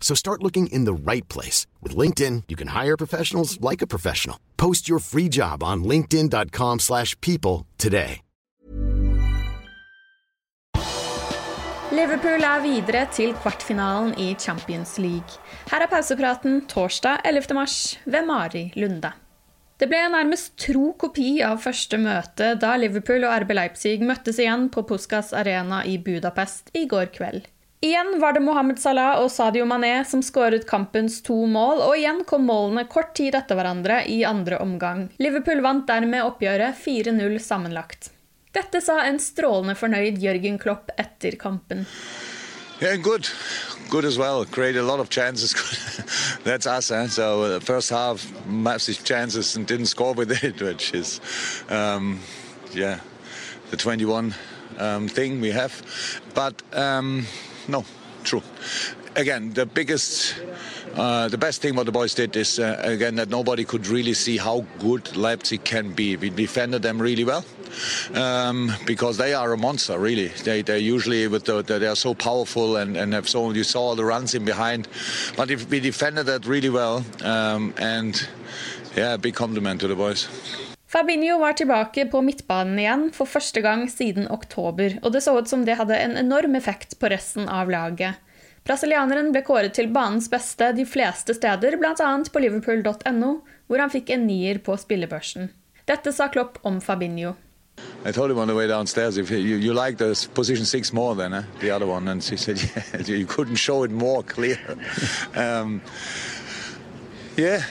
So start looking in the right place. With LinkedIn, you can hire professionals like a professional. Post your free job on linkedin.com slash people today. Liverpool er videre til kvartfinalen i Champions League. Her er pausepraten torsdag 11. mars ved Mari Lunde. Det ble nærmest tro kopi av første møte da Liverpool og RB Leipzig møttes igjen på Puskas Arena i Budapest i går kveld. Igjen var det Mohammed Salah og Sadio Mané som skåret kampens to mål, og igjen kom målene kort tid etter hverandre i andre omgang. Liverpool vant dermed oppgjøret 4-0 sammenlagt. Dette sa en strålende fornøyd Jørgen Klopp etter kampen. Yeah, good. Good as well. Created a lot of chances. That's us. Eh? So the first half, massive chances and didn't score with it, which is, um, yeah, the 21 um, thing we have. But um, no, true. Again, the biggest, uh, the best thing what the boys did is uh, again that nobody could really see how good Leipzig can be. We defended them really well um, because they are a monster. Really, they they usually with the, they are so powerful and and have so you saw the runs in behind, but if we defended that really well um, and yeah, big compliment to the boys. Fabinho var tilbake på midtbanen igjen for første gang siden oktober, og det så ut som det hadde en enorm effekt på resten av laget. Brasilianeren ble kåret til banens beste de fleste steder, bl.a. på liverpool.no, hvor han fikk en nier på spillebørsen. Dette sa Klopp om Fabinho. I told him on the way downstairs, if you, you like the position six more than uh, the other one, and she said, yeah, you couldn't show it more clear. um, yeah,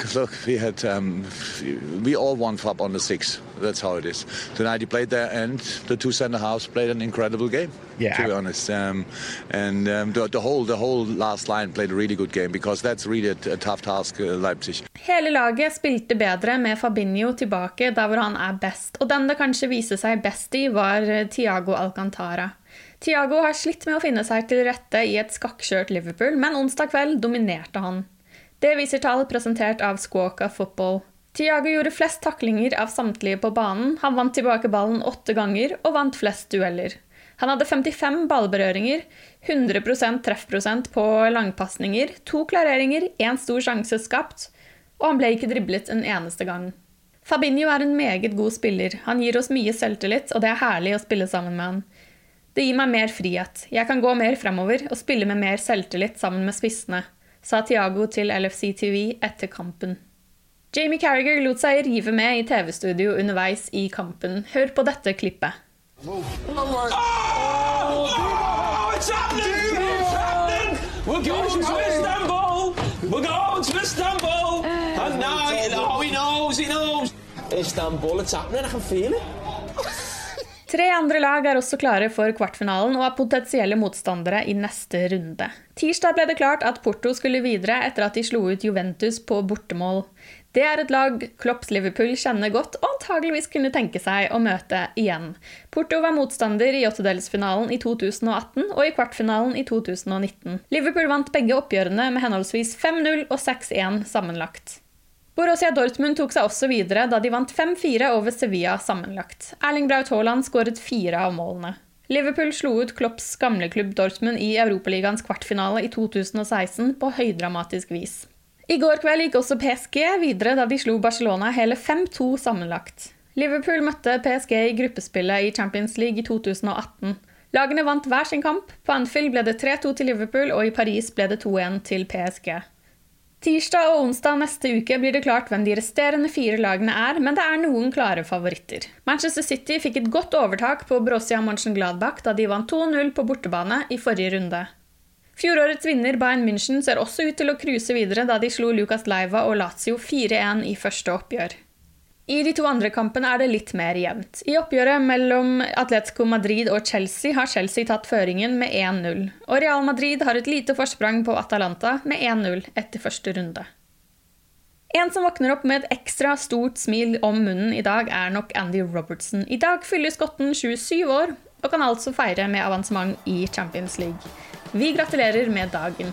look, we had um, we all won Fab on the six. That's how it is. Tonight he played there, and the two centre halves played an incredible game. Yeah. to be honest, um, and um, the, the whole the whole last line played a really good game because that's really a, a tough task, uh, Leipzig. Hele laget spilte bedre med Fabinho tilbake der hvor han er best, og den det kanskje viste seg best i, var Tiago Alcantara. Tiago har slitt med å finne seg til rette i et skakkskjørt Liverpool, men onsdag kveld dominerte han. Det viser tall presentert av Squawka Football. Tiago gjorde flest taklinger av samtlige på banen, han vant tilbake ballen åtte ganger og vant flest dueller. Han hadde 55 ballberøringer, 100% treffprosent på langpasninger, to klareringer, én stor sjanse skapt, og han ble ikke driblet en eneste gang. Fabinho er en meget god spiller, han gir oss mye selvtillit, og det er herlig å spille sammen med han. Det gir meg mer frihet, jeg kan gå mer fremover og spille med mer selvtillit sammen med spissene, sa Tiago til LFC TV etter kampen. Jamie Carragher lot seg rive med i TV-studio underveis i kampen. Hør på dette klippet. Oh. Istanbul, it's happening, I can feel it. Tre andre lag er også klare for kvartfinalen og er potensielle motstandere i neste runde. Tirsdag ble det klart at Porto skulle videre etter at de slo ut Juventus på bortemål. Det er et lag Klopps Liverpool kjenner godt og antageligvis kunne tenke seg å møte igjen. Porto var motstander i åttedelsfinalen i 2018 og i kvartfinalen i 2019. Liverpool vant begge oppgjørene med henholdsvis 5-0 og 6-1 sammenlagt. Borussia Dortmund tok seg også videre da de vant 5-4 over Sevilla sammenlagt. Erling Braut Haaland skåret fire av målene. Liverpool slo ut Klopps gamleklubb Dortmund i Europaligaens kvartfinale i 2016 på høydramatisk vis. I går kveld gikk også PSG videre da de slo Barcelona hele 5-2 sammenlagt. Liverpool møtte PSG i gruppespillet i Champions League i 2018. Lagene vant hver sin kamp. På Anfield ble det 3-2 til Liverpool, og i Paris ble det 2-1 til PSG. Tirsdag og onsdag neste uke blir det klart hvem de resterende fire lagene er, men det er noen klare favoritter. Manchester City fikk et godt overtak på Borussia Mönchengladbach da de vant 2-0 på bortebane i forrige runde. Fjorårets vinner Bayern München ser også ut til å cruise videre da de slo Lucas Leiva og Lazio 4-1 i første oppgjør. I de to andre kampene er det litt mer jevnt. I oppgjøret mellom Atletico Madrid og Chelsea har Chelsea tatt føringen med 1-0. Og Real Madrid har et lite forsprang på Atalanta med 1-0 etter første runde. En som våkner opp med et ekstra stort smil om munnen i dag, er nok Andy Robertson. I dag fyller skotten 27 år og kan altså feire med avansement i Champions League. Vi gratulerer med dagen.